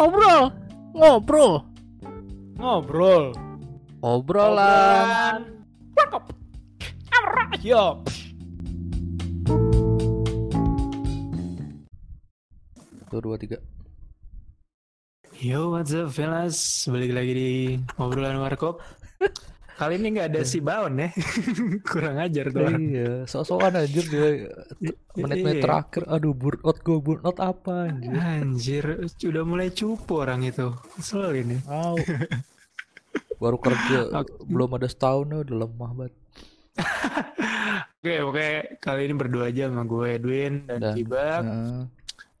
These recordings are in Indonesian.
ngobrol, ngobrol, Ngobrol. obrolan. Yo. Satu dua tiga. Yo, what's up, fellas? Balik lagi di obrolan warkop. Kali ini nggak ada si Baon ya. Kurang ajar tuh. Iya, sok-sokan anjir dia menit-menit Iya. terakhir. Aduh, burnout gue burnout apa anjir? Anjir, udah mulai cupu orang itu. Kesel ini. Au. Baru kerja belum ada setahun udah lemah banget. Oke, oke. Kali ini berdua aja sama gue, Edwin dan Dan- Kibak. Nah,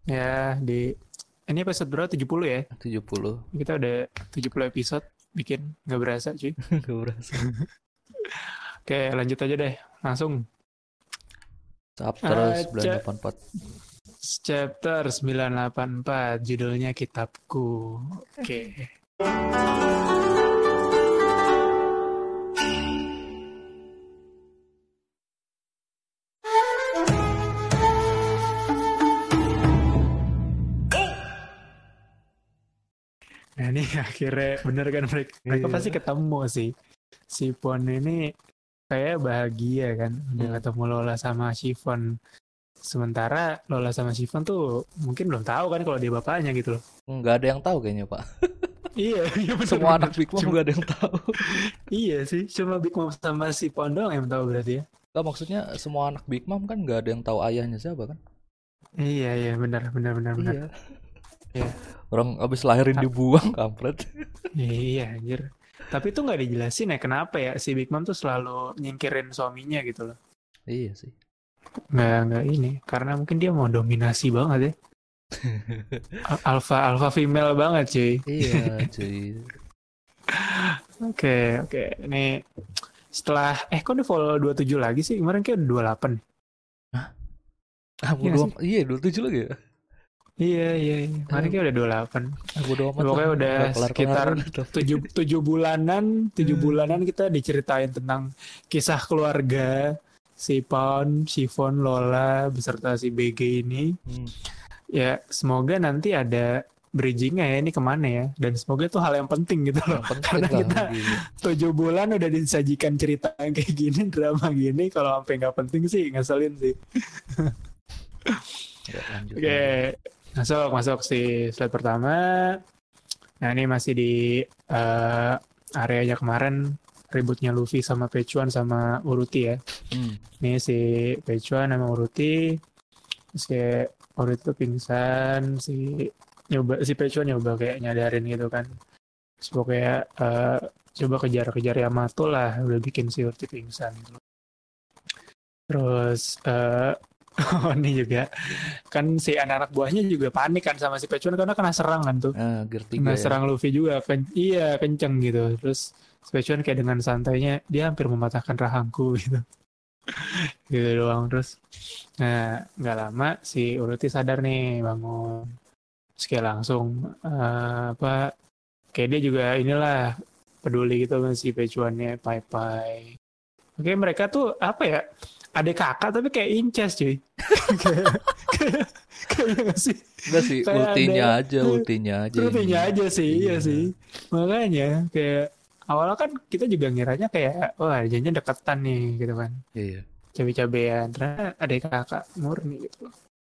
Ya, di ini episode berapa? 70 ya? 70 Kita udah 70 episode bikin. Nggak berasa, cuy. Gak berasa. Oke, lanjut aja deh. Langsung. Chapter Ah, 984. Chapter 984 judulnya Kitabku. Oke. Nah ini akhirnya bener kan mereka, mereka Iya. pasti ketemu sih. Si Pon ini kayak bahagia kan udah Hmm. ketemu Lola sama Chiffon. Sementara Lola sama Chiffon tuh mungkin belum tahu kan kalau dia bapaknya gitu loh. Nggak ada yang tahu kayaknya, Pak. Iya, iya bener, Semua bener. anak Big Mom Cuma- nggak ada yang tahu. Iya sih, cuma Big Mom sama si Pon doang yang tahu berarti ya. Nggak, maksudnya semua anak Big Mom kan nggak ada yang tahu ayahnya siapa kan? Iya iya benar benar benar benar. Iya. Iya. Orang abis lahirin dibuang, kampret. Iya anjir. Tapi itu nggak dijelasin ya kenapa ya si Big Mom tuh selalu nyingkirin suaminya gitu loh. iya sih. Nggak nggak ini karena mungkin dia mau dominasi banget ya. Al- Alpha alpha female banget cuy. iya, cuy. Oke oke ini setelah eh kok udah follow 27 lagi sih kemarin kayak udah 28 Ah, Iya am- iya, 27 lagi ya? Iya iya iya. Kemarin kayak udah 28 Ah, bodo amat Pokoknya lah. udah sekitar gitu. tujuh, tujuh bulanan tujuh Hmm. bulanan kita diceritain tentang kisah keluarga si Pon, Chiffon, Lola beserta si BG ini Hmm. ya semoga nanti ada bridgingnya ya ini ke mana ya dan semoga itu hal yang penting gitu loh Yang penting Karena kita gini. tujuh bulan udah disajikan cerita yang kayak gini drama gini kalau sampai nggak penting sih ngeselin sih Ya, lanjut. Masuk masuk si slide pertama. Nah ini masih di eh, areanya kemarin ributnya Luffy sama Pechuan sama Uruti ya. Hmm. Ini si Pechuan sama Uruti, kayak Uruti tuh pingsan, si nyoba si Pechuan nyoba kayak nyadarin gitu kan. Terus pokoknya eh, coba kejar-kejar Yamato lah, udah bikin si Uruti pingsan. gitu. Terus eh oh ini juga kan si anak-anak buahnya juga panik kan sama si Pechuan karena kena serang kan tuh. Ah, gear 3 Kena ya. serang Luffy juga kan iya kenceng gitu. Terus si Pechuan kayak dengan santainya dia hampir mematahkan rahangku gitu. gitu doang terus. Nah, nggak lama si Uruti sadar nih bangun. Kayak langsung eh, apa kayak dia juga inilah peduli gitu sama si Pechuannya Pai Pai. Oke mereka tuh apa ya adik kakak tapi kayak incest cuy. kayak kayak nggak sih. Enggak sih, Kayak ultinya ada- aja, ultinya aja. Rutinya ini. aja sih, iya Iya. sih. Makanya kayak awalnya kan kita juga ngiranya kayak wah janjinya deketan nih gitu kan. Iya. Cabe-cabean. Ternyata adik kakak murni gitu.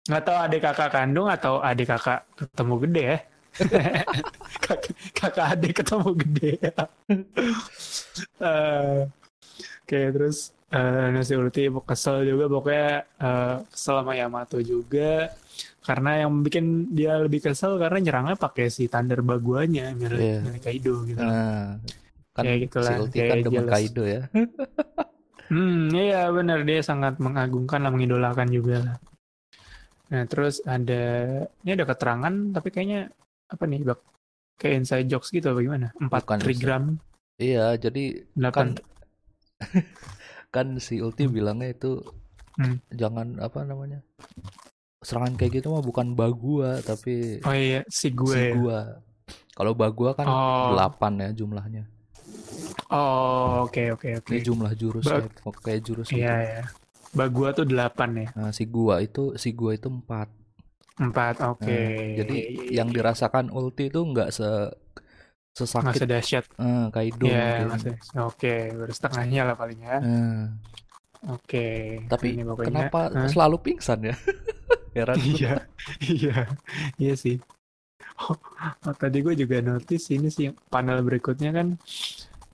Nggak tahu adik kakak kandung atau adik kakak ketemu gede ya. kakak, kakak adik ketemu gede ya. Eh, Oke terus eh nasi ulti kesel juga pokoknya eh, kesel sama Yamato juga karena yang bikin dia lebih kesel karena nyerangnya pakai si Thunder Baguanya milik, Iya. milik Kaido gitu. Nah, kan Kayak si gitulah, Ulti kayak kan demen. Kaido ya. Hmm, iya benar dia sangat mengagungkan lah mengidolakan juga lah. Nah terus ada ini ada keterangan tapi kayaknya apa nih bak kayak inside jokes gitu apa gimana? Empat Bukan trigram, Iya, jadi delapan kan kan si Ulti bilangnya itu Hmm. jangan apa namanya? Serangan kayak gitu mah bukan Bagua tapi oh iya si si gue. gua. Kalau Bagua kan Oh. 8 ya jumlahnya. Oh oke oke oke. Ini jumlah jurus Bag- ya, kayak jurus gitu. Iya ya. Bagua tuh delapan ya. Nah, si gua itu si gua itu 4. Empat, oke. Nah, jadi yang dirasakan ulti itu nggak se sesakit sedahsyat. eh, Kaido Ya, mungkin. masih. Oke, baru setengahnya lah paling ya. Eh, Oke. tapi ini pokoknya. kenapa Hah? selalu pingsan ya? Heran gue. Iya, iya, iya sih. Oh, oh, tadi gue juga notice ini sih panel berikutnya kan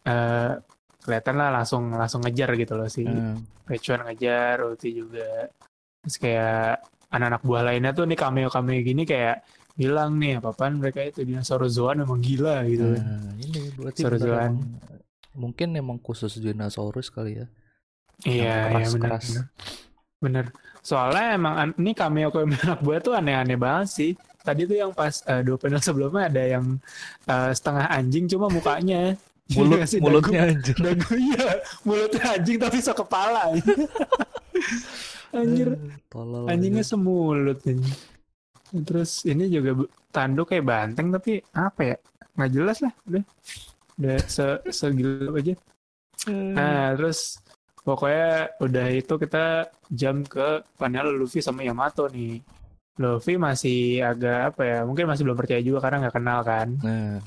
eh kelihatan lah langsung langsung ngejar gitu loh si Eh, Pecuan ngejar, Ulti juga. Terus kayak anak-anak buah lainnya tuh nih cameo-cameo gini kayak bilang nih apa-apaan mereka itu dinosaurus memang gila gitu kan. nah, ini berarti emang, mungkin emang khusus dinosaurus kali ya. Iya, iya benar. Bener. Soalnya emang an- ini cameo cameo anak buah tuh aneh-aneh banget sih. Tadi tuh yang pas eh, dua panel sebelumnya ada yang eh, setengah anjing cuma mukanya. Mulut Iya sih, mulutnya dagu- anjir. Dagu iya, mulutnya anjing tapi so kepala. Anjir, Eh, Tolol anjingnya aja. semulut ini. Terus ini juga tanduk kayak banteng tapi apa ya? Nggak jelas lah, udah. Udah se segilu aja. Eh, Nah, terus pokoknya udah itu kita jam ke panel Luffy sama Yamato nih. Luffy masih agak apa ya, mungkin masih belum percaya juga karena nggak kenal kan. Nah,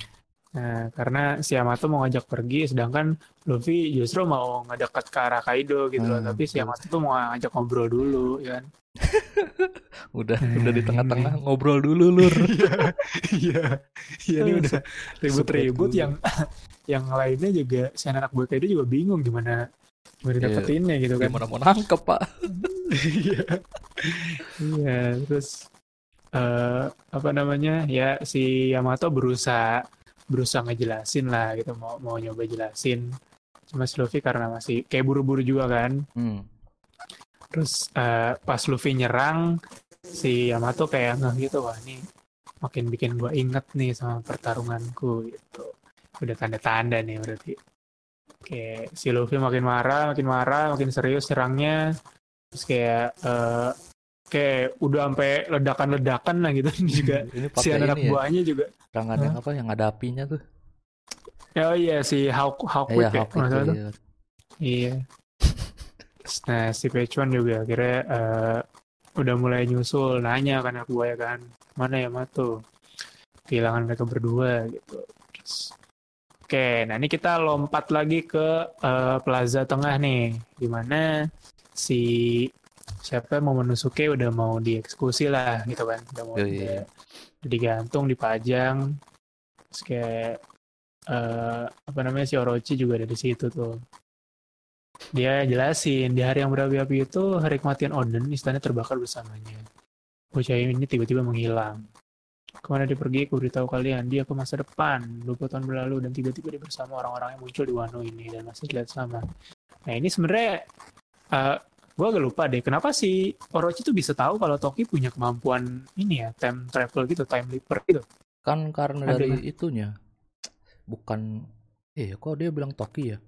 Nah, karena si Yamato mau ngajak pergi, sedangkan Luffy justru mau ngedekat ke arah Kaido gitu loh. Hmm, Tapi si. Yamato tuh mau ngajak ngobrol dulu, ya kan. udah Eh, udah di ini. tengah-tengah ngobrol dulu lur. Iya, iya ini Eh, udah ribut-ribut yang yang lainnya juga si anak buah Kaido juga bingung gimana gimana Iya. dapetinnya gitu kan. Gimana mau nangkep pak? Iya. Iya, terus eh apa namanya? Ya si Yamato berusaha berusaha ngejelasin lah gitu mau mau nyoba jelasin. Cuma si Luffy karena masih kayak buru-buru juga kan. Hmm. Terus eh, pas Luffy nyerang si Yamato kayak nggak gitu wah ini makin bikin gua inget nih sama pertarunganku gitu. Udah tanda-tanda nih berarti. Kayak si Luffy makin marah, makin marah, makin serius nyerangnya. Terus kayak eh, kayak udah sampai ledakan-ledakan lah gitu juga Ini si anak ini ya, buahnya juga. Serangan yang apa yang ada apinya tuh. Oh iya si Hawk Hawkwick Iya, ya, itu, iya. Iya. Nah, si Pechuan juga akhirnya eh, udah mulai nyusul, nanya kan aku ya kan, mana ya Mato? Kehilangan mereka berdua gitu. Terus, Oke, nah ini kita lompat lagi ke eh, Plaza Tengah nih, di mana si siapa Momonosuke udah mau dieksekusi lah gitu kan, udah mau Iya, udah- iya. Digantung, dipajang, terus kayak eh, apa namanya si Orochi juga ada di situ tuh. Dia jelasin di hari yang berapi-api itu hari kematian Oden istana terbakar bersamanya. Bocah ini tiba-tiba menghilang. Ke mana dia pergi? Aku beritahu kalian dia ke masa depan. 20 tahun berlalu dan tiba-tiba dia bersama orang-orang yang muncul di Wano ini. Dan masih terlihat sama. Nah ini sebenarnya eh gue agak lupa deh kenapa si Orochi tuh bisa tahu kalau Toki punya kemampuan ini ya time travel gitu time leaper gitu Kan karena Ada dari itunya. Bukan eh kok dia bilang Toki ya?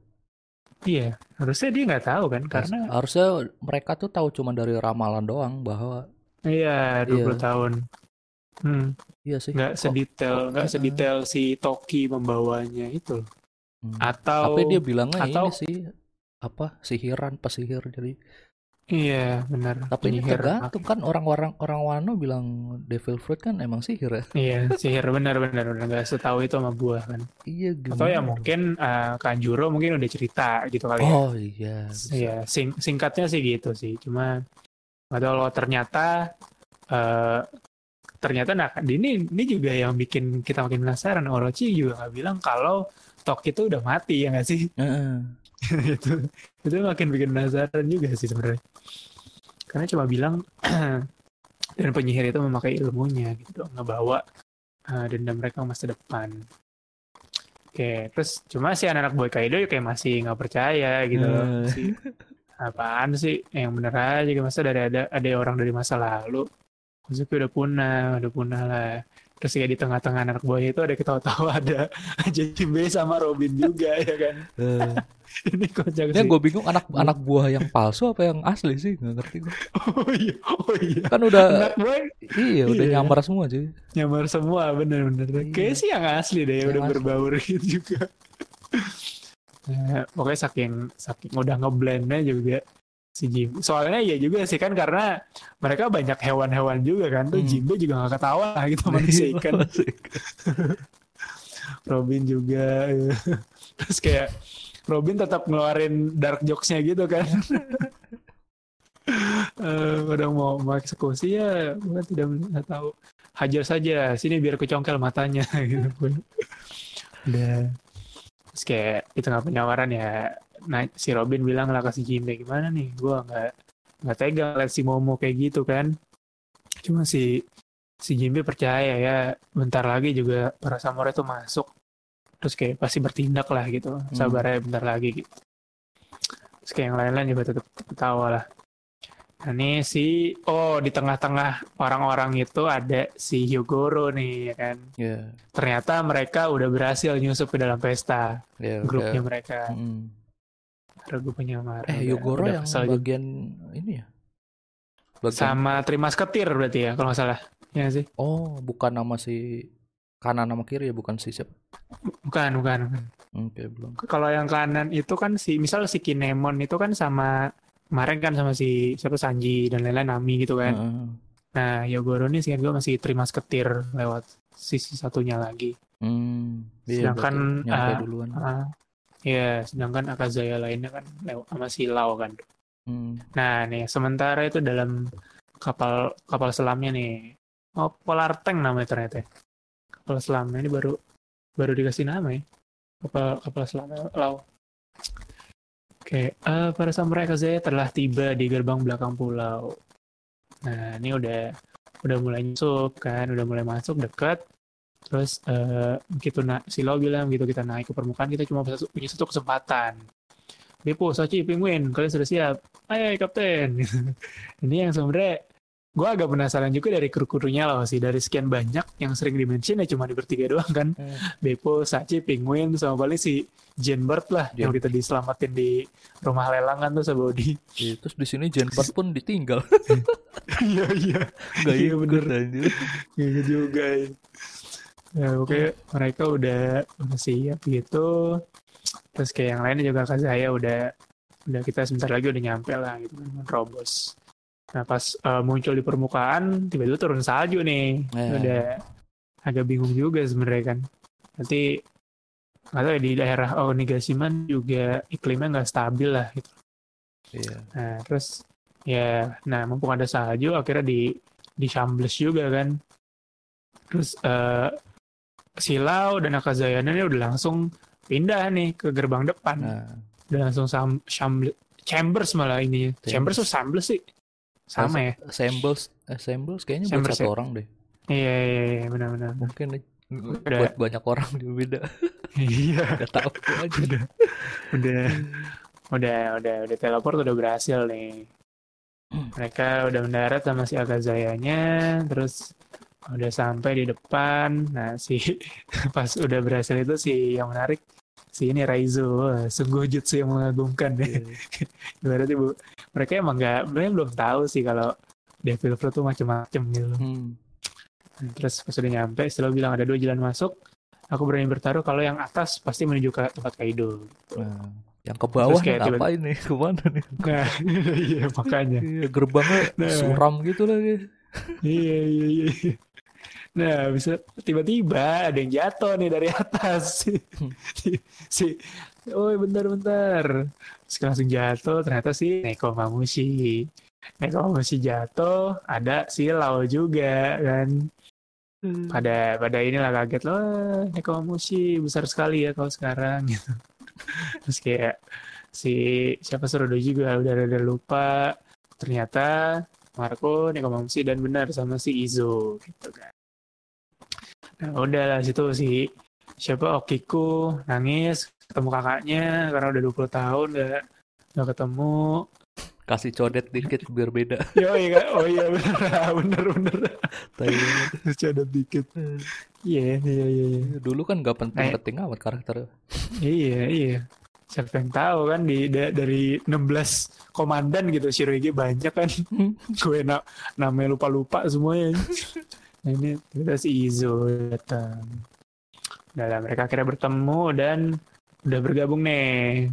iya harusnya dia nggak tahu kan karena harusnya mereka tuh tahu cuma dari ramalan doang bahwa iya 20 Iya. tahun hmm. iya sih. nggak sedetail nggak eh, sedetail si Toki membawanya itu hmm. atau Tapi dia bilangnya atau- ini sih apa sihiran pesihir jadi iya benar tapi ini Penyihir. tergantung kan orang-orang orang Wano bilang devil fruit kan emang sihir ya iya sihir benar benar nggak setahu itu sama buah kan iya atau ya mungkin eh, Kanjuro mungkin udah cerita gitu kali ya oh iya bisa. Iya, sing singkatnya sih gitu sih. Cuma nggak tahu kalau ternyata eh ternyata nah ini ini juga yang bikin kita makin penasaran. Orochi juga nggak bilang kalau Toki itu udah mati ya nggak sih? Heeh. itu itu makin bikin penasaran juga sih sebenarnya. Karena cuma bilang dan penyihir itu memakai ilmunya gitu, ngebawa eh, dendam mereka ke masa depan. Oke, terus cuma si anak-anak boy Kaido ya kayak masih nggak percaya gitu loh. Si, apaan sih? Yang bener aja masa dari ada ada orang dari masa lalu. Kozuki udah punah, udah punah lah. Terus kayak di tengah-tengah anak buah itu ada ketawa-tawa ada JB sama Robin juga ya kan. Eh, Ini kocak ya sih. gue bingung anak anak buah yang palsu apa yang asli sih nggak ngerti gue Oh iya, oh iya. kan udah Anak buah iya udah Iya. nyamar semua cuy nyamar semua bener-bener. Iya. Kayaknya sih yang asli deh, Yang udah asli. berbaur gitu juga. Nah, pokoknya saking saking udah ngeblendnya juga si Jimbe. Soalnya ya juga sih kan karena mereka banyak hewan-hewan juga kan tuh Hmm. Jimbe juga gak ketawa lah gitu manusia ikan. Robin juga eh. terus kayak Robin tetap ngeluarin dark jokes-nya gitu kan. Eh, kadang mau eksekusi ya gue tidak nggak tahu hajar saja sini biar kecongkel matanya gitu udah terus kayak di tengah penyawaran ya nah si Robin bilang lah ke si Jimbe gimana nih? Gue nggak nggak tega liat si Momo kayak gitu kan. Cuma si si Jimbe percaya ya bentar lagi juga para samurai itu masuk. Terus kayak pasti bertindak lah gitu sabar ya bentar lagi gitu. Terus kayak yang lain-lain juga tetap ketawa lah. Nah ini si oh di tengah-tengah orang-orang itu ada si Hyogoro nih ya kan? Ya, ternyata mereka udah berhasil nyusup ke dalam pesta ya grupnya udah. mereka. Mm. Gue penyamar Eh, Yogoro udah yang juga. bagian ini ya? Bagian sama Trimas Ketir berarti ya kalau nggak salah ya sih Oh, bukan nama si kanan nama kiri ya, bukan si siapa? bukan bukan, bukan. Oke, belum. kalau yang kanan itu kan si misal si Kinemon itu kan sama kemarin kan sama si siapa Sanji dan lain-lain Nami gitu kan Heeh. nah Yogoro nih sih gue masih Trimas Ketir lewat sisi satunya lagi Hmm, iya, Sedangkan, ah, duluan. Ah, ya sedangkan Akazaya lainnya kan sama si Lau kan Hmm. Nah, nih sementara itu dalam kapal kapal selamnya nih. Oh, Polar Tank namanya ternyata. ya. Kapal selamnya ini baru baru dikasih nama ya. Kapal kapal selamnya Lau. Oke, eh, para samurai Kazaya telah tiba di gerbang belakang pulau. Nah, ini udah udah mulai nyusup kan, udah mulai masuk dekat. Terus eh begitu na si Lau bilang gitu kita naik ke permukaan kita cuma punya satu kesempatan. Depo, Sachi, Penguin, kalian sudah siap? Ayo kapten ini yang sebenarnya gue agak penasaran juga dari kru-krunya loh sih dari sekian banyak yang sering dimention ya cuma di bertiga doang kan Hmm. Beppo, Sachi, Penguin sama paling si Jenbert lah yang Jen- kita diselamatin di rumah lelangan tuh sama Odi Iya, terus di sini Jenpart pun ditinggal. iya iya Gak Iya, bener. gitu juga ya. Ya oke mereka udah udah siap gitu terus kayak yang lainnya juga kan saya udah udah kita sebentar lagi udah nyampe lah gitu kan robos nah pas eh, muncul di permukaan tiba-tiba turun salju nih Ya. udah agak bingung juga sebenarnya kan nanti nggak tahu ya di daerah Onigashima juga iklimnya nggak stabil lah gitu Iya. Nah, terus ya, nah mumpung ada salju akhirnya di di Shambles juga kan. Terus eh Silau dan Akazayana ini udah langsung pindah nih ke gerbang depan. Nah, Udah langsung sam, Shambles Chambers malah ini. Chambers tuh Shambles sih. Sama ya. Samples, eh, samples kayaknya buat Samples satu ya? orang deh. Iya iya iya benar-benar. Mungkin Udah. buat banyak orang juga beda. Iya. Gak tahu aja. udah udah udah udah udah teleport udah berhasil nih mereka udah mendarat sama si Akazayanya terus udah sampai di depan nah si pas udah berhasil itu si yang menarik si ini Raizo Wah, sungguh jutsu yang mengagumkan deh berarti bu mereka emang nggak mereka belum tahu sih kalau Devil Fruit tuh macem-macem gitu Hmm. Nah, terus pas udah nyampe setelah bilang ada dua jalan masuk aku berani bertaruh kalau yang atas pasti menuju ke tempat Kaido Nah, yang ke bawah Terus kayak ngapain nih? Ke mana nih? Nah, iya makanya. Iya, gerbangnya Nah. suram gitu lagi. Iya, iya, iya. Nah, bisa tiba-tiba ada yang jatuh nih dari atas. si, si oh bentar-bentar. Terus langsung jatuh, ternyata si Neko Mamushi. Neko Mamushi jatuh, ada si Lau juga kan. Pada pada inilah kaget loh, Neko Mamushi besar sekali ya kau sekarang gitu. Terus kayak si siapa Surodo juga udah ada lupa ternyata Marco Nekomamushi dan benar sama si Izo gitu kan. Nah udah lah situ si siapa Okiku nangis ketemu kakaknya karena udah 20 tahun gak, gak ketemu. Kasih codet dikit biar beda. Yo, iya, oh iya bener bener bener. Terus ada dikit. Iya iya iya. iya. Dulu kan gak penting-penting amat karakternya. Iya, iya. Siapa yang tahu kan di da- dari 16 komandan gitu Shirohige banyak kan. Gue na namanya lupa-lupa semuanya. Ini kita si Izo datang. Udah lah, mereka akhirnya bertemu dan udah bergabung nih.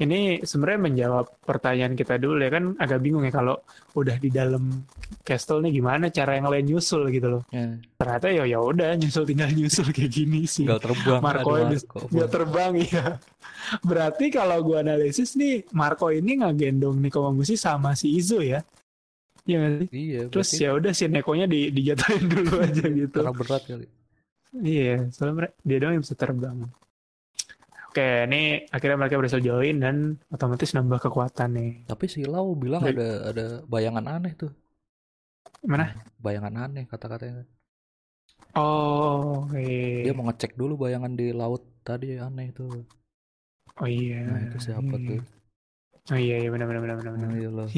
ini sebenarnya menjawab pertanyaan kita dulu ya kan agak bingung ya kalau udah di dalam castle nih gimana cara yang lain nyusul gitu loh. Ya, Ternyata ya ya udah nyusul tinggal nyusul kayak gini sih. tinggal terbang. Marco ini Nggak terbang ya. Berarti kalau gua analisis nih Marco ini ngegendong Nekomamushi sama si Izo ya. Iya nggak sih? Iya, Terus ya udah si Nekonya di dijatuhin dulu aja gitu. karena berat kali. Iya, soalnya mere- dia doang yang bisa terbang. Oke, ini akhirnya mereka berhasil join dan otomatis nambah kekuatan nih. Tapi si Lau bilang ada ada bayangan aneh tuh. Mana? Bayangan aneh kata-katanya. Oh, oke. Dia mau ngecek dulu bayangan di laut tadi aneh tuh. Oh iya. Nah, itu siapa Iya. tuh? Oh iya, iya benar benar benar benar. Benar. iya loh.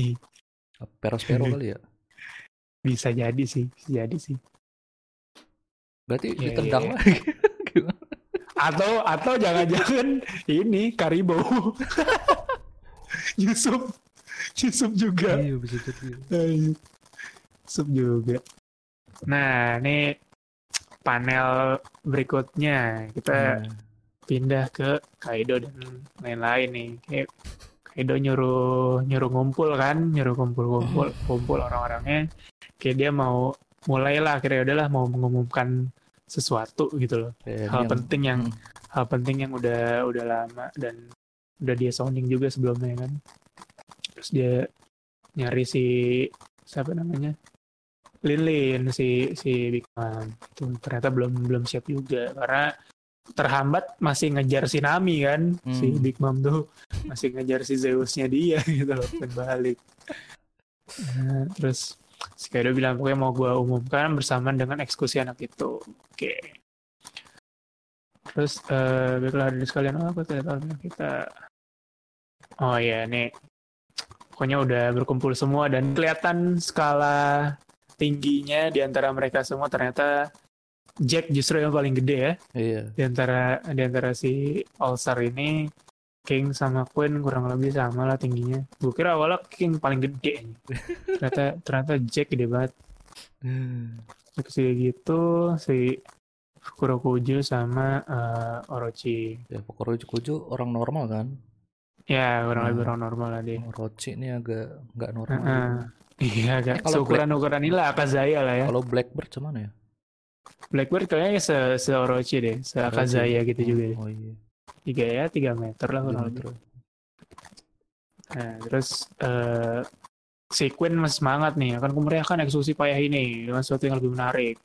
Peros-pero kali ya. Bisa jadi sih, bisa jadi sih. Berarti Iya, ditendang iya, lagi. Gimana? Atau atau jangan-jangan ini Karibo. Yusuf. Yusuf juga. Iya bisa jadi. Ayo. Yusuf juga. Nah, ini panel berikutnya kita Nah, pindah ke Kaido dan lain-lain nih. Kayak Kaido nyuruh nyuruh ngumpul kan, nyuruh kumpul-kumpul, kumpul orang-orangnya. Kayak dia mau mulailah akhirnya udahlah mau mengumumkan sesuatu gitu loh. kayak Hal yang- penting yang Hmm. hal penting yang udah udah lama dan udah dia sounding juga sebelumnya kan. Terus dia nyari si siapa namanya? Lin Lin si si Big Mom itu ternyata belum belum siap juga karena terhambat masih ngejar si Nami kan si Hmm. Big Mom tuh masih ngejar si Zeusnya dia gitu loh balik Nah, terus si Kaido bilang pokoknya mau gue umumkan bersamaan dengan eksekusi anak itu. Oke. Terus eh baiklah hadirin sekalian oh, apa tidak tahu kita. Oh ya nih pokoknya udah berkumpul semua dan kelihatan skala tingginya di antara mereka semua ternyata Jack justru yang paling gede ya Iya. di antara di antara si All Star ini King sama Queen kurang lebih sama lah tingginya. Gue kira awalnya King paling gede ternyata ternyata Jack gede banget. Terus si gitu si Kurokuju sama eh, Orochi. Ya pokoknya Kuju orang normal kan. Ya kurang Hmm. lebih orang normal lah dia. Orochi ini agak nggak normal. Heeh. Iya agak Eh, kalau seukuran-ukuran inilah Akazaya lah ya. Kalau Blackbird cuman ya? Blackbird kayaknya se, se Orochi deh, se Akazaya gitu juga deh. Oh iya. Tiga ya, tiga meter lah kurang lebih. Terus. Nah, terus eh si Queen masih semangat nih akan memeriahkan eksekusi payah ini dengan sesuatu yang lebih menarik.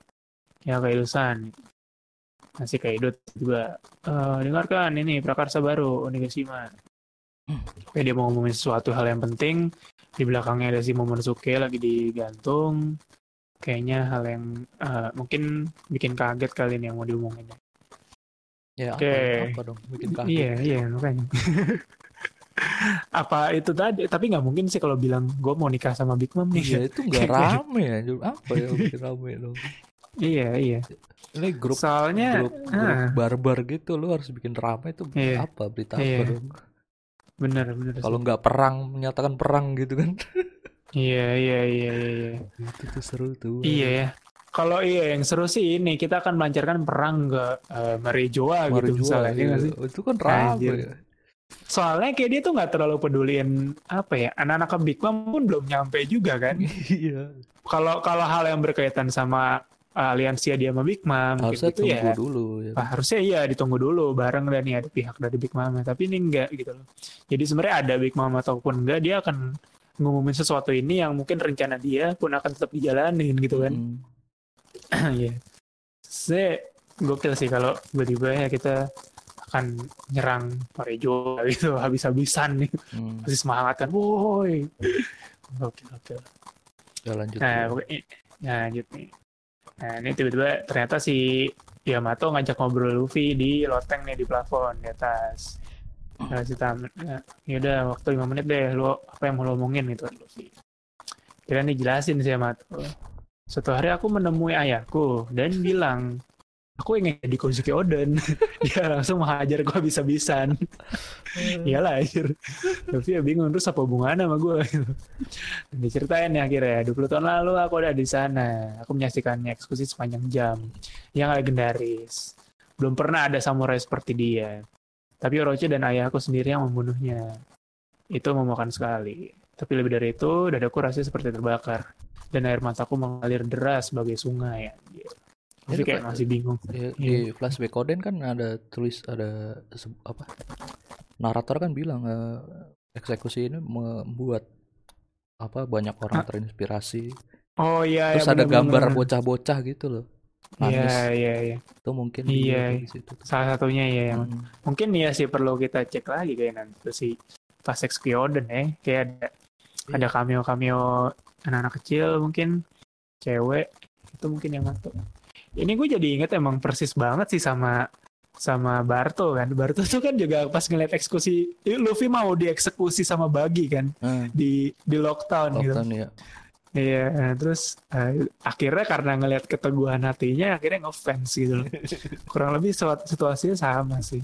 Ya Kaido-san. Nah, si Kaido juga eh dengarkan ini prakarsa baru Onigashima. Oke, dia mau ngomongin sesuatu hal yang penting. Di belakangnya ada si Momonosuke lagi digantung. Kayaknya hal yang eh, mungkin bikin kaget kali ini yang mau diomongin. Ya apa, Oke. apa dong? Bikin kaget. Iya, iya makanya. Apa itu tadi? Tapi nggak mungkin sih kalau bilang gue mau nikah sama Big Mom nih. Iya itu nggak rame ya. Apa ya bikin rame dong? iya, iya. Ini grup Soalnya, grup, grup ah, barbar gitu lu harus bikin rame itu Iya. apa berita apa Iya. dong? bener, bener. Kalau nggak perang menyatakan perang gitu kan? Iya, iya, iya, iya, iya. itu tuh seru tuh. Iya ya. Kalau iya yang seru sih ini kita akan melancarkan perang ke eh, Marijoa gitu misalnya, iya iya. sih? Itu kan rame. Ya. Soalnya kayak dia tuh nggak terlalu peduliin apa ya anak-anak ke Big Mom pun belum nyampe juga kan. Iya. Kalau kalau hal yang berkaitan sama aliansi dia sama Big Mom Harusnya gitu ya. tunggu dulu ya. Nah, harusnya iya ditunggu dulu bareng dan ada pihak dari Big Mama tapi ini enggak gitu loh jadi sebenarnya ada Big Mama ataupun enggak dia akan ngumumin sesuatu ini yang mungkin rencana dia pun akan tetap dijalanin gitu kan Mm. Iya saya gokil sih kalau tiba-tiba ya kita akan nyerang Parejo gitu habis-habisan nih Mm. masih semangat kan woi gokil gokil Ya lanjut. Nah, pokoknya ya, lanjut nih. Nah, ini tiba-tiba ternyata si Yamato ngajak ngobrol Luffy di loteng nih di plafon di atas. Nah, si Tam, ya yaudah waktu 5 menit deh, lo apa yang mau lo omongin gitu. Kira nih jelasin si Yamato. Suatu hari aku menemui ayahku dan bilang, aku ingin jadi Kozuki Oden. Dia langsung menghajar gue bisa-bisan. Iyalah anjir. Luffy ya bingung terus apa hubungannya sama gue gitu. Diceritain ya akhirnya 20 tahun lalu aku ada di sana. Aku menyaksikannya eksekusi sepanjang jam yang legendaris. Belum pernah ada samurai seperti dia. Tapi Orochi dan ayahku sendiri yang membunuhnya. Itu memakan sekali. Tapi lebih dari itu, dadaku rasanya seperti terbakar. Dan air mataku mengalir deras sebagai sungai. Anjir. Tapi Ini kayak masih bingung. Ya, Iya. di flashback Oden kan ada tulis ada apa narator kan bilang eh, eksekusi ini membuat apa banyak orang Ah. terinspirasi Oh iya, terus iya, ada benar, gambar bocah-bocah gitu loh Iya, iya, iya. itu mungkin Iya, iya. situ. Salah satunya ya yang Hmm. mungkin ya sih perlu kita cek lagi kayak nanti si pas Oden ya kayak ada Iya. ada cameo cameo anak-anak kecil mungkin cewek itu mungkin yang masuk ini gue jadi inget emang persis banget sih sama sama Barto kan Barto tuh kan juga pas ngeliat eksekusi Luffy mau dieksekusi sama Bagi kan Eh, di di lockdown gitu Lockdown ya Iya, nah, terus eh, akhirnya karena ngelihat keteguhan hatinya akhirnya ngefans gitu loh. Kurang lebih situa- situasinya sama sih.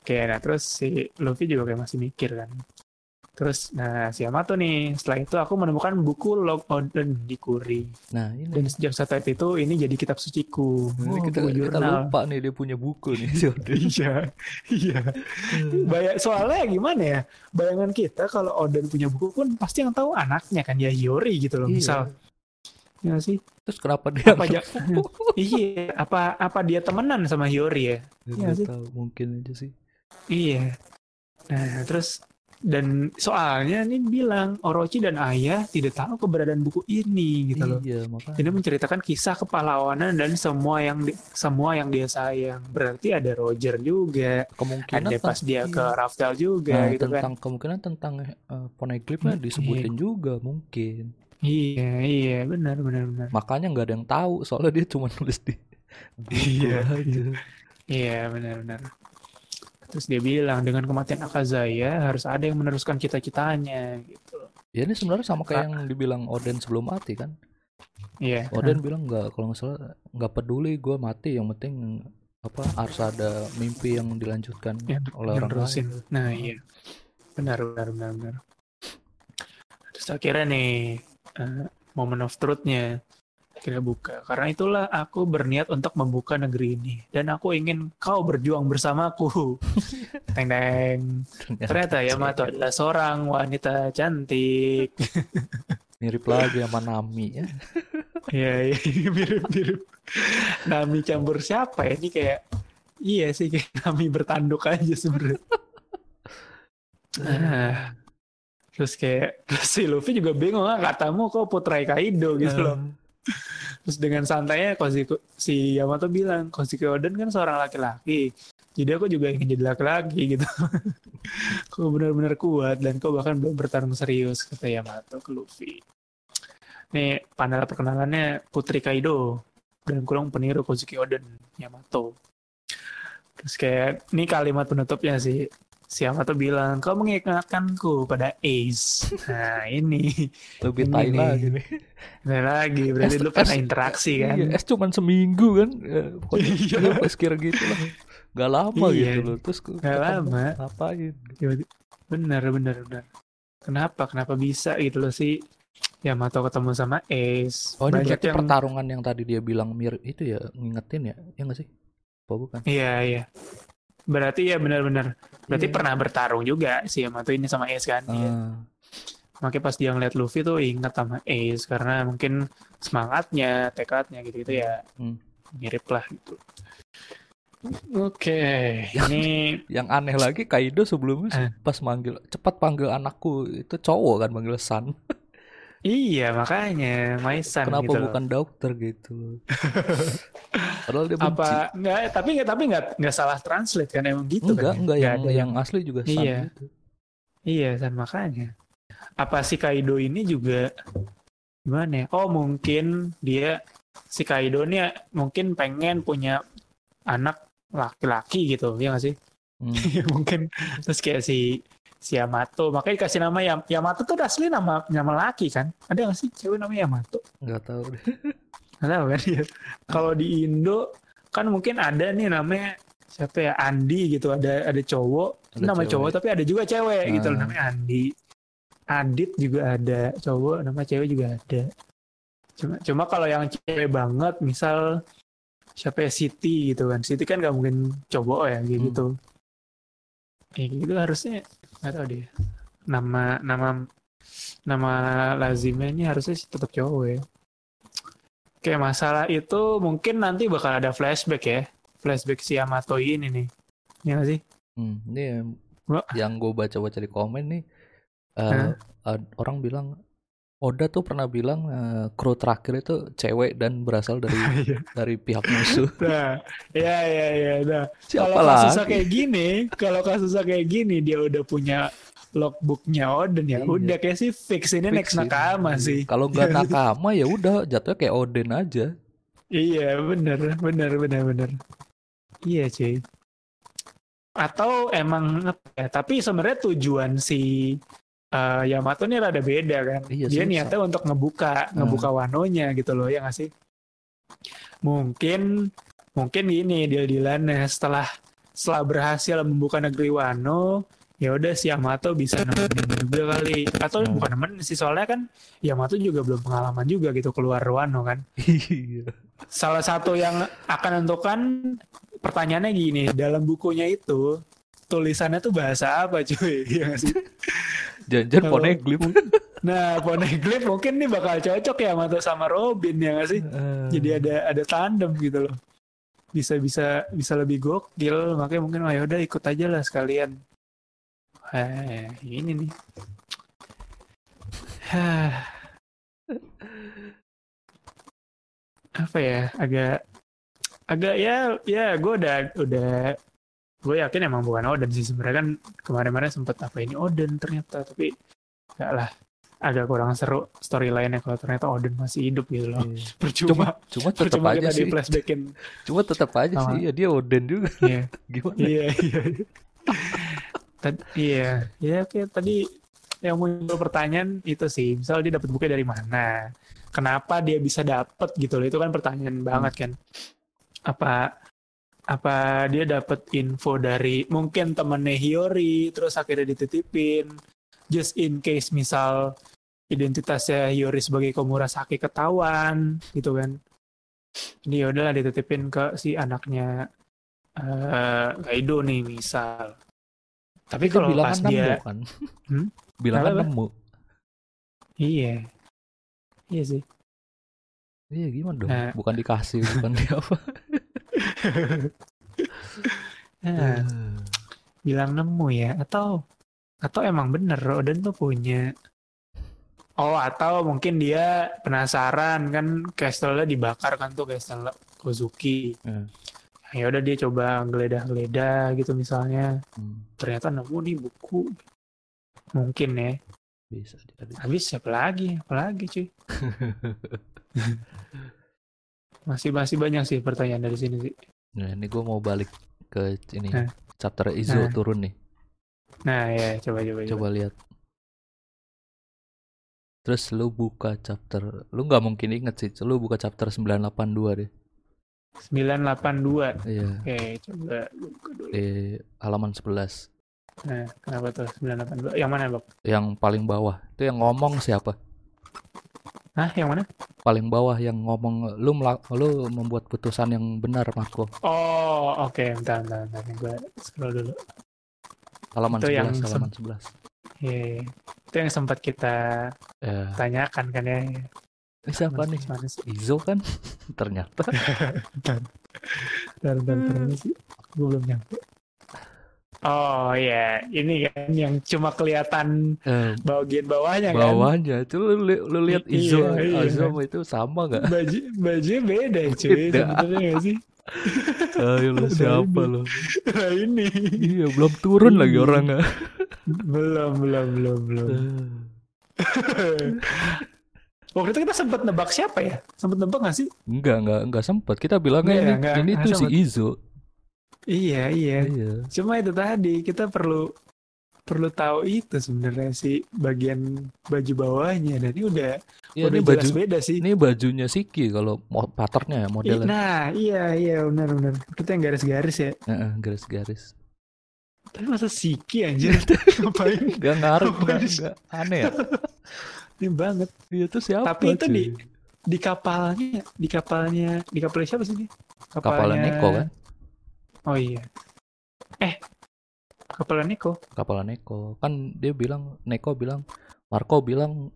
Oke, nah terus si Luffy juga kayak masih mikir kan. Terus, nah si Yamato nih, setelah itu aku menemukan buku Log Oden di Kuri. nah ini Dan sejak saat itu ini jadi kitab suciku. Ini Oh, kita, buku kita jurnal. lupa nih dia punya buku nih. Iya, iya. Bayang, soalnya gimana ya? Bayangan kita kalau Oden punya buku pun pasti yang tahu anaknya kan ya Hiyori gitu loh. Iya. Misal, ya sih. terus kenapa dia Apa aja? iya, apa apa dia temenan sama Hiyori ya? Iya sih. tahu mungkin aja sih Iya. Nah, terus dan soalnya nih bilang Orochi dan Ayah tidak tahu keberadaan buku ini gitu loh. iya makanya Ini menceritakan kisah kepahlawanan dan semua yang di- semua yang dia sayang. Berarti ada Roger juga, kemungkinan ada pas dia iya. ke Raftel juga Nah, gitu kan. tentang kemungkinan tentang uh, poneglyphnya Hmm, disebutin juga mungkin Iya, iya, benar benar benar. makanya nggak ada yang tahu soalnya dia cuma nulis di Iya, aja Iya, benar benar. Terus dia bilang dengan kematian Akazaya harus ada yang meneruskan cita-citanya gitu. ya ini sebenarnya sama kayak yang dibilang Oden sebelum mati kan Iya. Oden bilang nggak kalau nggak salah nggak peduli gue mati yang penting apa harus ada mimpi yang dilanjutkan yang oleh orang lain Nah, iya. Benar, benar, benar, benar. Terus akhirnya nih, eh, moment of truth-nya akhirnya buka. Karena itulah aku berniat untuk membuka negeri ini. Dan aku ingin kau berjuang bersamaku. teng teng. Ternyata Yamato adalah seorang wanita cantik. mirip lagi sama Nami ya Iya, iya, mirip-mirip. Nami campur siapa ya? Ini kayak, iya sih, kayak Nami bertanduk aja sebenarnya. Nah, terus kayak terus si Luffy juga bingung ah katamu kok putra Kaido gitu loh. Terus dengan santainya Koshiko, si Yamato bilang Koshiko Oden kan seorang laki-laki. Jadi aku juga ingin jadi laki-laki gitu. kau benar-benar kuat dan kau bahkan belum bertarung serius kata Yamato ke Luffy. Nih panel perkenalannya Putri Kaido dan kurang peniru Koshiko Oden Yamato. Terus kayak ini kalimat penutupnya sih si Yamato bilang kau mengingatkanku pada Ace. Nah ini lebih tai lagi nih Nah lagi berarti Es- lu pernah interaksi kan? Iya, es cuman seminggu kan. Eh, pokoknya Iya. pas kira gitu lah. Gak lama Iya. gitu loh. Terus Gak lama. Ngapain? Tiba-tiba- Bener bener bener. Kenapa kenapa bisa gitu loh sih? Yamato ketemu sama Ace. Oh ini berarti yang pertarungan yang tadi dia bilang mirip itu ya ngingetin ya? Ya nggak sih? Apa bukan? Iya iya. Berarti ya benar-benar. Berarti Iya. pernah bertarung juga si Yamato ini sama Ace kan? Iya. Ah, Makanya pas dia ngeliat Luffy tuh ingat sama Ace karena mungkin semangatnya, tekadnya gitu-gitu ya Hmm. mirip lah gitu. Oke, ini yang aneh lagi Kaido sebelumnya Eh. pas manggil cepat panggil anakku itu cowok kan manggil San. iya makanya Maisan Kenapa gitu loh. bukan dokter gitu? Padahal dia benci. apa enggak tapi tapi enggak enggak salah translate kan emang gitu enggak, kan enggak Nggak yang ada yang asli juga San Iya. gitu. iya kan makanya apa si Kaido ini juga gimana ya oh mungkin dia si Kaido ini mungkin pengen punya anak laki-laki gitu ya nggak sih Hmm. mungkin terus kayak si si Yamato. Makanya dikasih nama Yam- Yamato tuh asli nama nama laki kan? Ada nggak sih cewek namanya Yamato? Enggak tahu deh. nggak tahu kan ya kalau di Indo kan mungkin ada nih namanya siapa ya? Andi gitu. Ada ada cowok. Ada nama cewek. cowok tapi ada juga cewek gitu loh Ah. namanya Andi. Adit juga ada cowok nama cewek juga ada. Cuma cuma kalau yang cewek banget misal siapa ya? Siti gitu kan. Siti kan gak mungkin cowok ya kayak Hmm. gitu. Ya gitu harusnya nggak tahu deh. Nama nama nama lazimnya ini harusnya sih tetap cowok ya. Kayak masalah itu mungkin nanti bakal ada flashback ya. Flashback si Yamato ini nih. Ya nggak sih? Hmm, ini yang, gue baca-baca di komen nih, Hah? ad- orang bilang Oda tuh pernah bilang eh, kru terakhir itu cewek dan berasal dari Iya. dari pihak musuh. nah ya ya ya nah Siapa kalau kasusnya kayak gini kalau kasusnya kayak gini dia udah punya logbooknya Oden ya Iya. udah kayak sih fix ini next Fix ini. nakama sih Kalau nggak nakama ya udah jatuhnya kayak Oden aja. Iya bener bener bener bener. Iya cuy. Atau emang apa ya? Tapi sebenarnya tujuan si eh, Yamato ini rada beda kan. Iya, Dia susah. niatnya untuk ngebuka ngebuka wanonya gitu loh ya nggak sih. Mungkin mungkin ini deal dealannya setelah setelah berhasil membuka negeri Wano ya udah si Yamato bisa nemenin juga kali atau Hmm. bukan nemenin sih soalnya kan Yamato juga belum pengalaman juga gitu keluar Wano kan Iya. salah satu yang akan menentukan pertanyaannya gini dalam bukunya itu tulisannya tuh bahasa apa cuy ya sih Jangan Kalau- poneglyph. nah poneglyph mungkin nih bakal cocok ya sama sama Robin ya nggak sih? Eh, jadi ada ada tandem gitu loh. Bisa bisa bisa lebih gokil. Makanya mungkin oh ya udah ikut aja lah sekalian. Eh ini nih. Apa ya? Agak agak ya ya gue udah udah gue yakin emang bukan Odin sih sebenarnya kan kemarin-kemarin sempet apa ini Odin ternyata tapi enggak lah agak kurang seru storyline-nya kalau ternyata Odin masih hidup gitu loh iya. percuma Cuma tetap percuma aja sih. flashbackin Cuma tetap aja Sama. sih. Iya dia Oden juga. Iya, Gimana? iya, iya. Iya, ya oke tadi yang muncul pertanyaan itu sih, misal dia dapat buku dari mana, kenapa dia bisa dapat gitu loh, itu kan pertanyaan banget kan. Apa apa dia dapat info dari mungkin temennya Hiyori, terus akhirnya dititipin, just in case misal identitasnya Hiyori sebagai Komurasaki ketahuan gitu kan. Ini udahlah dititipin ke si anaknya eh Kaido nih misal. Tapi kalau pas nemu dia kan. Hmm? Bilangan nemu. iya. Iya sih. Iya gimana dong? Nah. Bukan dikasih, bukan di apa. Nah, bilang nemu ya atau atau emang bener Roden tuh punya Oh, atau mungkin dia penasaran kan Castle-nya dibakar kan tuh Castle Kozuki. Hmm. Ya udah dia coba geledah-geledah gitu misalnya. Hmm, Ternyata nemu nih buku. Mungkin ya. bisa. Habis siapa lagi? Apa lagi cuy? masih masih banyak sih pertanyaan dari sini sih. Nah, ini gue mau balik ke ini Nah. chapter Izo Nah. turun nih. Nah ya coba coba coba. Coba lihat. Terus lu buka chapter, lu nggak mungkin inget sih, lu buka chapter 982 deh. 982. Iya, Oke, coba buka dulu. di halaman 11. Nah, kenapa tuh 982? Yang mana, Bok? Yang paling bawah. Itu yang ngomong siapa? Hah, yang mana? Paling bawah yang ngomong lu lu membuat putusan yang benar, Marco. Oh, oke, bentar, bentar, bentar. Gue scroll dulu. Halaman Itu 11, yang halaman 11. Iya, itu yang sempat kita Ya. tanyakan kan ya. Ini siapa nih? Mana sih? Izo kan? Ternyata. Bentar, bentar, bentar, sih. Gue belum nyampe. Oh iya, ini kan yang cuma kelihatan Eh, bagian bawahnya kan. bawahnya itu lu, lu lihat Izo iya, iya. Izo itu sama nggak? Baju bajunya beda cuy, sebenarnya nggak sih? Ayo lu Udah siapa ini. lu? Nah ini. Iya belum turun lagi Iya. orangnya. belum, belum, belum, belum. Waktu itu kita sempat nebak siapa ya? Sempat nebak nggak sih? Enggak enggak enggak sempat. Kita bilangnya Nggak ya, ini nggak- ini nggak tuh si sempet. Izo. Iya, iya. Iya. Cuma itu tadi kita perlu perlu tahu itu sebenarnya sih bagian baju bawahnya dan ini udah Iya udah ini jelas baju beda sih. ini bajunya Siki kalau patternnya ya modelnya. Nah, iya iya benar benar. Itu yang garis-garis ya. Heeh, garis-garis. Tapi masa Siki anjir ngapain? Enggak ngaruh, sih? enggak aneh ya. Ini banget. Iya itu siapa? Tapi itu cuy? di di kapalnya, di kapalnya, di kapalnya siapa sih ini? kapalnya Neko kan? Oh iya. Eh, Kapal Neko. kapal Neko kan dia bilang Neko bilang Marco bilang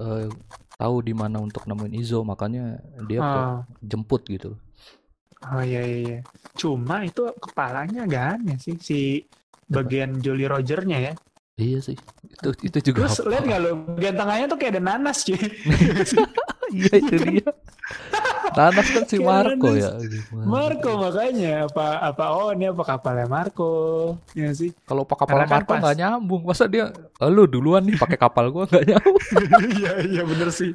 eh, tahu di mana untuk nemuin Izo makanya dia Oh, jemput gitu oh iya iya. iya. Cuma itu kepalanya agak aneh sih si bagian Jolly Rogernya ya. iya sih itu itu juga Terus lihat nggak lo bagian tengahnya tuh kayak ada nanas cuy. iya itu dia Nanas kan si Marco ya Gimana? Marco makanya apa apa oh ini apa kapalnya Marco ya sih. kalau pakai kapal Karena kan Marco nggak nyambung masa dia "Ah, lu duluan nih pakai kapal gua nggak nyambung Iya iya bener sih.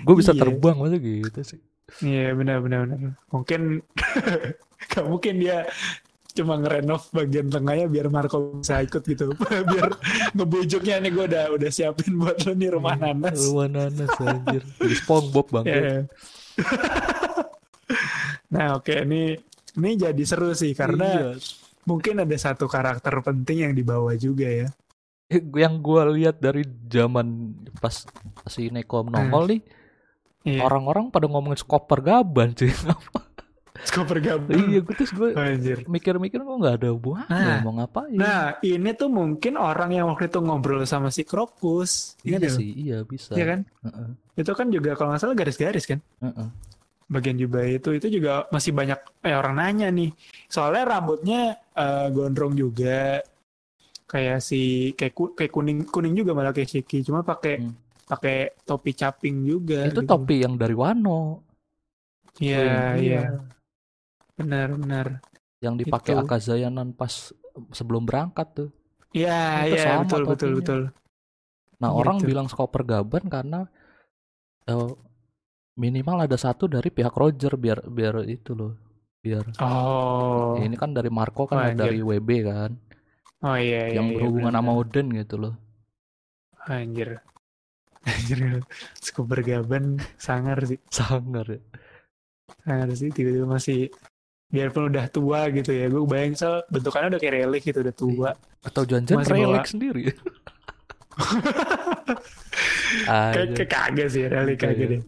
gue bisa Iya. terbang masa gitu sih Iya benar benar benar. Mungkin gak mungkin dia cuma ngerenov bagian tengahnya biar Marco bisa ikut gitu. biar ngebujuknya nih gue udah udah siapin buat lo nih rumah nanas. rumah nanas anjir jadi SpongeBob bang Iya. nah oke ini ini jadi seru sih karena Iya. mungkin ada satu karakter penting yang dibawa juga ya. Eh, yang gue lihat dari zaman pas si Neko nongol nih Iya. orang-orang pada ngomongin skoper gaban cuy Skoper gabung. iya gue terus gue Anjir. mikir-mikir kok nggak ada hubungannya Nah. mau ngapain Nah, ini tuh mungkin orang yang waktu itu ngobrol sama si Krokus. iya ya? sih iya bisa Iya kan? Heeh, Itu kan juga kalau nggak salah garis-garis kan? heeh. Bagian jubah itu itu juga masih banyak eh, orang nanya nih. Soalnya rambutnya eh, gondrong juga. Kayak si kayak ku- kayak kuning kuning juga malah kayak Shiki, cuma pakai Hmm. pakai topi caping juga. itu gitu. topi yang dari Wano Iya, iya. Benar, benar. yang dipakai Itu. Akazayanan pas sebelum berangkat tuh Iya, Itu iya, betul, betul, topinya. betul. Nah, orang Gitu. bilang skoper gaban karena eh, minimal ada satu dari pihak Roger biar biar itu loh. Biar Oh. ya ini kan dari Marco kan Oh, ada dari WB kan Oh iya, iya. yang iya, berhubungan benar, sama. Odin gitu loh. Anjir. Anjir. Skuber gaban sangar sih. Sangar ya. Sangar sih tiba-tiba masih biarpun udah tua gitu ya. Gue bayangin soal bentukannya udah kayak relik gitu udah tua. Atau jangan-jangan relek sendiri. Kayak kagak sih relik kagak deh.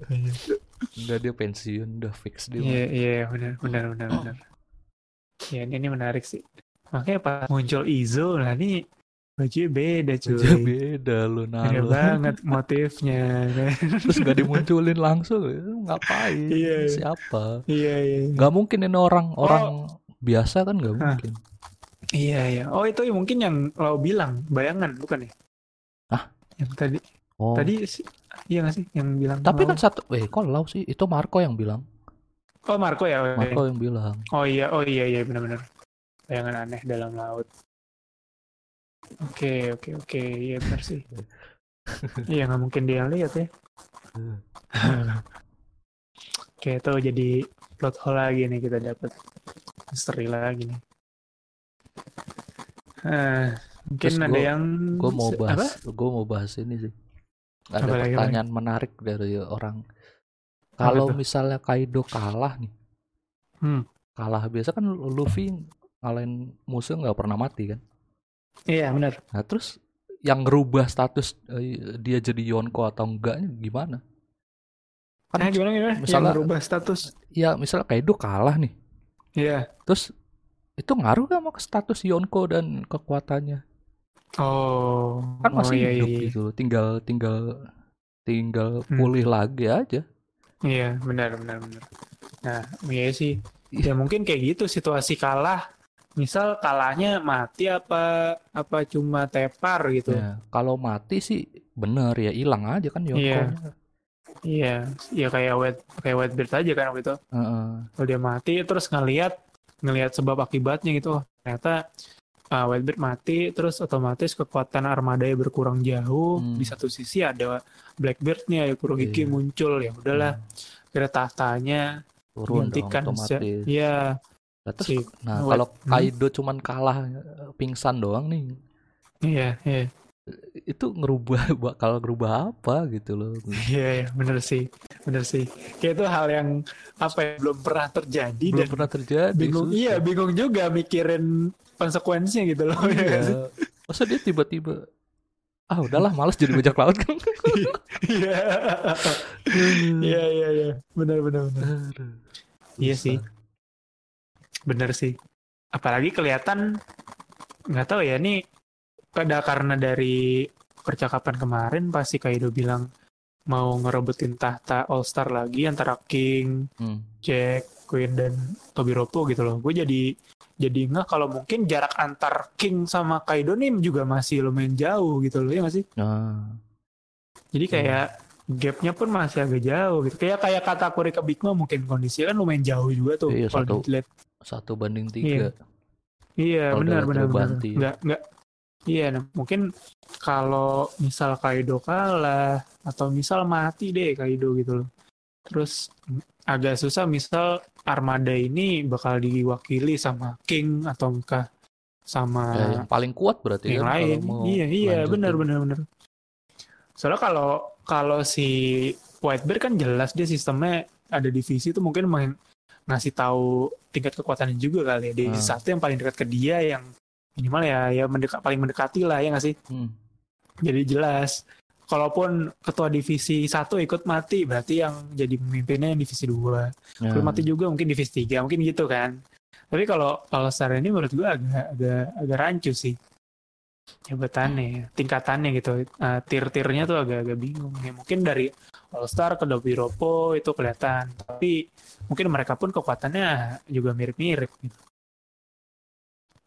Enggak dia pensiun udah fix dia. Iya iya benar benar benar benar. Ya ini, ini menarik sih. Makanya pas muncul Izo nih bajunya beda cuy. Aja beda lu Beda nalu. banget motifnya. kan. Terus gak dimunculin langsung. Lu Ngapain? Iya. Siapa? iya iya. Gak mungkin ini orang orang biasa kan gak Oh. Mungkin. Iya iya. Oh itu mungkin yang lo bilang bayangan bukan ya? Hah? Yang tadi Oh. tadi iya nggak sih yang bilang? Tapi kan satu, eh kok lau sih? Itu Marco yang bilang. oh Marco ya. oh, iya. Marco yang bilang. Oh iya oh iya iya benar-benar. Bayangan aneh dalam laut. Oke oke oke iya benar sih. iya nggak mungkin dia lihat ya. Oke itu jadi plot hole lagi nih kita dapat misteri lagi nih. Eh, mungkin Terus ada gua- yang Gue mau bahas, gue mau bahas ini sih. Ada Apa lagi, pertanyaan menarik dari orang. Kalau misalnya Kaido kalah nih, Hmm. kalah biasa kan Luffy ngalahin musuh nggak pernah mati kan. Iya benar. Nah terus yang ngerubah status eh, dia jadi Yonko atau enggaknya gimana? Kan Nah, gimana gimana? misalnya- yang merubah status. ya misalnya Kaido kalah nih, Iya. terus itu ngaruh gak sama ke status Yonko dan kekuatannya? Oh. Kan masih oh, iya, hidup iya, iya. gitu, tinggal tinggal tinggal Hmm. pulih lagi aja. Iya, benar benar benar. Nah, iya sih. Iya. Ya mungkin kayak gitu situasi kalah. Misal kalahnya mati apa apa cuma tepar gitu. Ya, kalau mati sih bener ya hilang aja kan Yonko. Iya. Iya, ya kayak wet kayak Whitebeard aja kan waktu itu. Heeh. Kalau dia mati terus ngelihat ngelihat sebab akibatnya gitu. Oh, ternyata uh, Whitebeard mati terus otomatis kekuatan armadanya berkurang jauh. Hmm. Di satu sisi ada Blackbeard-nya ya Kurohige Iya. muncul ya udahlah kira tahtanya turun dong gantikan se- otomatis. Iya, Nah, terus, si nah kalau hmm. Kaido cuman kalah eh, pingsan doang nih, iya, iya. itu ngerubah bakal ngerubah apa gitu loh. Iya, iya, bener sih, bener sih. Kayak itu hal yang apa ya belum pernah terjadi Belum dan pernah terjadi. bingung. susah. Iya, bingung juga mikirin konsekuensinya gitu loh. ya nggak sih? Iya. Masa dia tiba-tiba ah udahlah males jadi bajak laut kan. Iya, iya, iya, iya, bener, bener, bener, Aduh, Iya susah. sih. Bener sih. Apalagi kelihatan nggak tahu ya ini pada karena dari percakapan kemarin pasti Kaido bilang mau ngerebutin tahta All Star lagi antara King, Hmm. Jack, Queen dan Tobiropo gitu loh. Gue jadi jadi nggak kalau mungkin jarak antar King sama Kaido nih juga masih lumayan jauh gitu loh ya nggak sih? Nah, Jadi kayak gapnya pun masih agak jauh gitu. Kayak kayak kata Kuri ke Big Mom mungkin kondisinya kan lumayan jauh juga tuh Iya, kalau satu. dilihat. Satu banding tiga. Iya Kalau benar benar benar. Nggak nggak. Iya, nah, mungkin kalau misal Kaido kalah atau misal mati deh Kaido gitu loh. Terus agak susah misal armada ini bakal diwakili sama King atau enggak sama Ya, yang paling kuat berarti yang kan lain. Iya, iya, lanjutin. benar benar benar. Soalnya kalau kalau si Whitebeard kan jelas dia sistemnya ada divisi itu mungkin main ngasih tahu tingkat kekuatannya juga kali ya. Divisi Hmm. satu yang paling dekat ke dia yang minimal ya ya mendekat paling mendekati lah ya nggak sih? Hmm. Jadi jelas. Kalaupun ketua divisi satu ikut mati, berarti yang jadi pemimpinnya yang divisi dua. Ya. Kalau mati juga mungkin divisi tiga, mungkin gitu kan. Tapi kalau kalau secara ini menurut gua agak agak agak rancu sih jabatannya, tingkatannya gitu. Eh, tier-tiernya tuh agak-agak bingung. Ya mungkin dari All Star ke Dobiropo itu kelihatan, tapi mungkin mereka pun kekuatannya juga mirip-mirip gitu.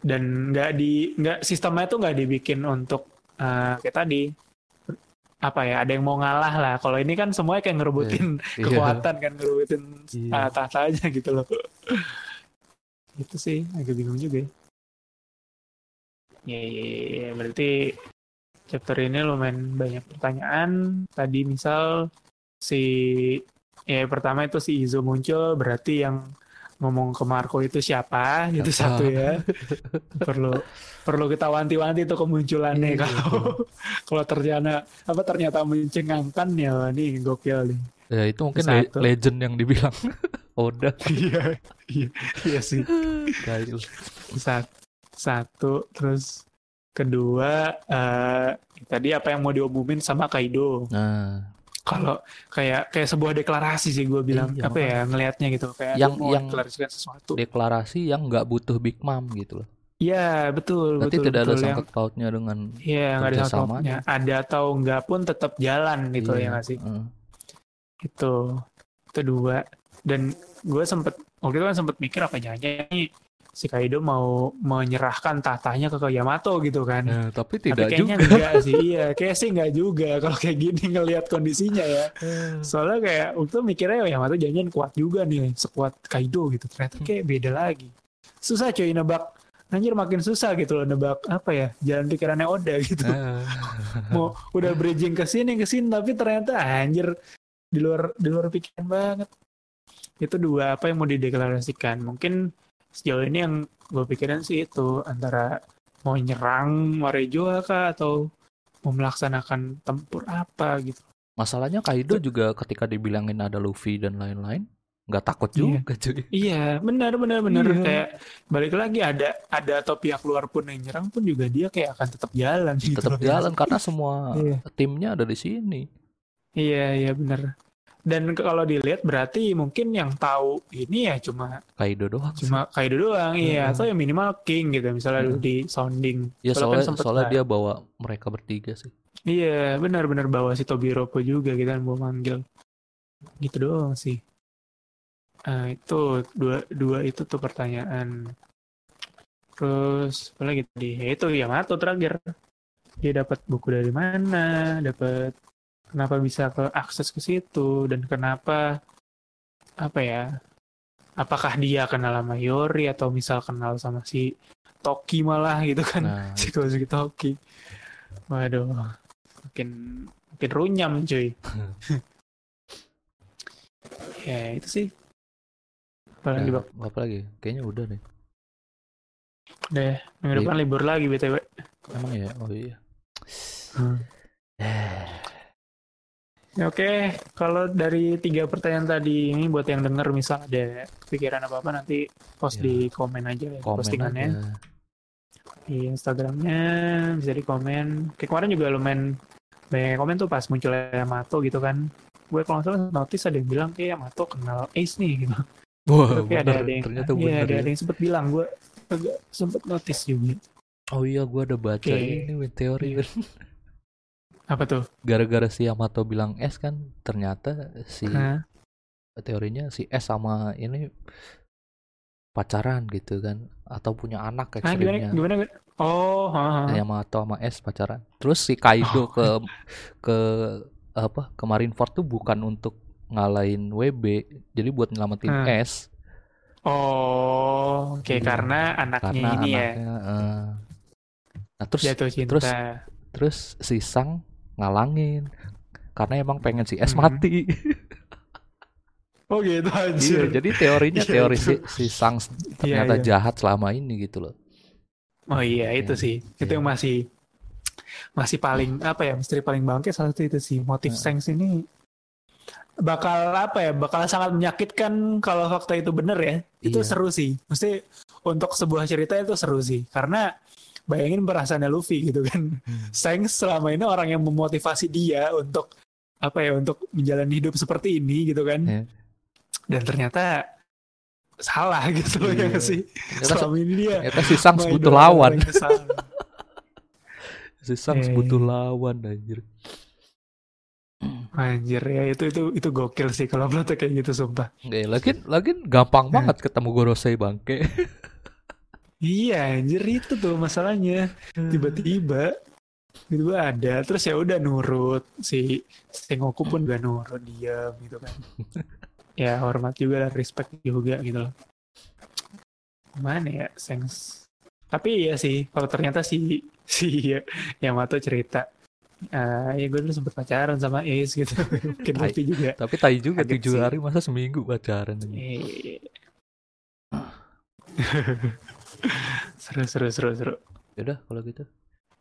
Dan nggak di nggak sistemnya tuh nggak dibikin untuk eh, kayak tadi apa ya ada yang mau ngalah lah. Kalau ini kan semuanya kayak ngerebutin Iya. kekuatan kan ngerebutin Iya. ah, tahta aja gitu loh. itu sih agak bingung juga ya. Ya, ya, ya, ya. berarti chapter ini lumayan banyak pertanyaan. Tadi misal si ya pertama itu si Izo muncul berarti yang ngomong ke Marco itu siapa? Itu satu ya. perlu perlu kita wanti-wanti itu kemunculannya Iya, kalau kalau ternyata apa ternyata mencengangkan ya ini gokil nih. Ya itu mungkin le- legend yang dibilang Oda Iya, iya, iya sih. Gail. Sat- Satu, terus kedua, eh tadi apa yang mau diumumin sama Kaido. Nah, Kalau kayak kayak sebuah deklarasi sih gue bilang Iya, apa ya ngelihatnya gitu kayak Yang- mau yang- deklarasikan sesuatu. deklarasi yang nggak butuh Big Mom gitu loh. Iya betul Berarti betul tidak ada betul yang sangkut pautnya dengan iya nggak ada kerjasamanya. sangkutnya. Ada atau enggak pun tetap jalan gitu Iya, ya nggak sih. heeh. Itu itu dua dan gue sempet waktu itu kan sempet mikir apa jangan nih si Kaido mau menyerahkan tatanya ke Yamato gitu kan. Nah, tapi Tapi tidak kayaknya juga. enggak sih, iya. Kayak sih enggak juga kalau kayak gini ngelihat kondisinya ya. Soalnya kayak waktu mikirnya ya Yamato jangan kuat juga nih, sekuat Kaido gitu. Ternyata kayak beda lagi. Susah cuy nebak. Anjir makin susah gitu loh nebak apa ya, jalan pikirannya Oda gitu. Nah, Mau udah bridging ke sini ke sini tapi ternyata anjir di luar di luar pikiran banget. Itu dua apa yang mau dideklarasikan. Mungkin sejauh ini yang gue pikirin sih itu antara mau nyerang Marejoa kah atau mau melaksanakan tempur apa gitu. masalahnya Kaido juga ketika dibilangin ada Luffy dan lain-lain nggak takut Iya. juga cuy. Iya, benar benar benar Iya. kayak balik lagi ada ada atau pihak luar pun yang nyerang pun juga dia kayak akan tetap jalan gitu. Tetap jalan karena semua Iya. timnya ada di sini. Iya, iya benar. Dan kalau dilihat berarti mungkin yang tahu ini ya cuma Kaido doang. sih. cuma Kaido doang, iya. Hmm. Atau yang minimal King gitu, misalnya Hmm. di sounding. Ya Soalnya kan soalnya, lah. dia bawa mereka bertiga sih. Iya, benar-benar bawa si Tobiropo juga kita mau manggil. Gitu doang sih. Ah, itu dua dua itu tuh pertanyaan. Terus apa lagi tadi? Ya itu Yamato terakhir. Dia dapat buku dari mana? Dapat kenapa bisa ke akses ke situ dan kenapa apa ya? Apakah dia kenal sama Yori atau misal kenal sama si Toki malah gitu kan? Nah, si Kozuki Toki. Waduh, makin makin runyam cuy. ya itu sih. Apalagi ya, bak, apa lagi? Kayaknya udah deh. deh minggu depan libur lagi btw. Emang ya? Oh iya. Ya, Oke, kalau dari tiga pertanyaan tadi ini buat yang denger misal ada kepikiran apa apa nanti post Ya. di komen aja ya Komen postingannya aja. di Instagramnya bisa di komen. Kayak kemarin juga lumayan banyak komen tuh pas muncul Yamato gitu kan. Gue kalau salah notice ada yang bilang kayak Yamato kenal Ace nih gitu. Wah, Tapi ada, bener. ada yang, Ternyata iya, bener ada, ya. ada yang sempat bilang gue agak sempat notice juga. Oh iya, gua ada baca Oke. ini teori Iya. Apa tuh? Gara-gara si Yamato bilang S kan, ternyata si Hah? teorinya si S sama ini pacaran gitu kan, atau punya anak Ah, gimana, ekstrimnya. gimana? gimana? Oh, ha, ha. Yamato sama S pacaran. Terus si Kaido Oh. ke ke apa? Ke Marineford tuh bukan untuk ngalahin WB, jadi buat nyelamatin Hmm. S Oh, oke Iya. karena anaknya karena ini ya anaknya eh. Nah, terus jatuh cinta. terus terus si Sang ngalangin karena emang pengen si S Mhm. mati. oh gitu Iya, anjir. jadi teorinya Iya, teori si, itu. si Sang Iya, ternyata iya. jahat selama ini gitu loh. Oh iya itu Iya, sih. Itu iya. yang masih masih paling apa ya misteri paling bangke salah satu itu sih motif. Sengs ini bakal apa ya bakal sangat menyakitkan kalau fakta itu bener ya itu Iya. seru sih mesti untuk sebuah cerita itu seru sih karena bayangin perasaannya Luffy gitu kan Hmm. Sengs selama ini orang yang memotivasi dia untuk apa ya untuk menjalani hidup seperti ini gitu kan Iya. dan ternyata salah gitu loh ya Iya. sih Ternyata, selama ini dia ternyata si Sang butuh lawan. Si Sang Iya, butuh iya. lawan anjir. Anjir ya itu itu itu gokil sih kalau plotnya kayak gitu sumpah. Nggak, lagi lagi gampang Nah. banget ketemu Gorosei bangke. Iya anjir itu tuh masalahnya. Tiba-tiba tiba-tiba ada terus ya udah nurut si Sengoku pun gak nurut diam gitu kan. ya hormat juga lah respect juga gitu loh. Mana ya Sengs? Tapi iya sih kalau ternyata si si Yamato cerita eh ya gue dulu sempet pacaran sama Ace gitu. Mungkin Tai. Juga. Tapi tai juga tujuh hari masa seminggu pacaran anjir. Seru seru seru seru. Yaudah kalau gitu.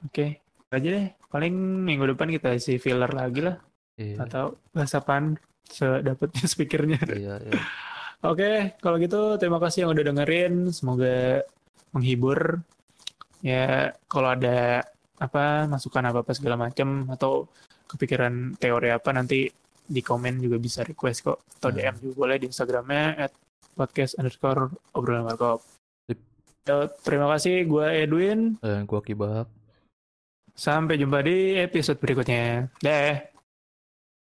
Oke, aja deh. Paling minggu depan kita isi filler lagi lah Iya. atau bahas apaan sedapatnya speakernya. Iya, iya. Oke, kalau gitu terima kasih yang udah dengerin. Semoga menghibur. Ya, kalau ada apa masukan apa apa segala macam atau kepikiran teori apa nanti di komen juga bisa request kok atau Hmm. DM juga boleh di Instagramnya at podcast underscore obrolan warkop. Terima kasih, gue Edwin. Dan gua kibah. Sampai jumpa di episode berikutnya. Dah.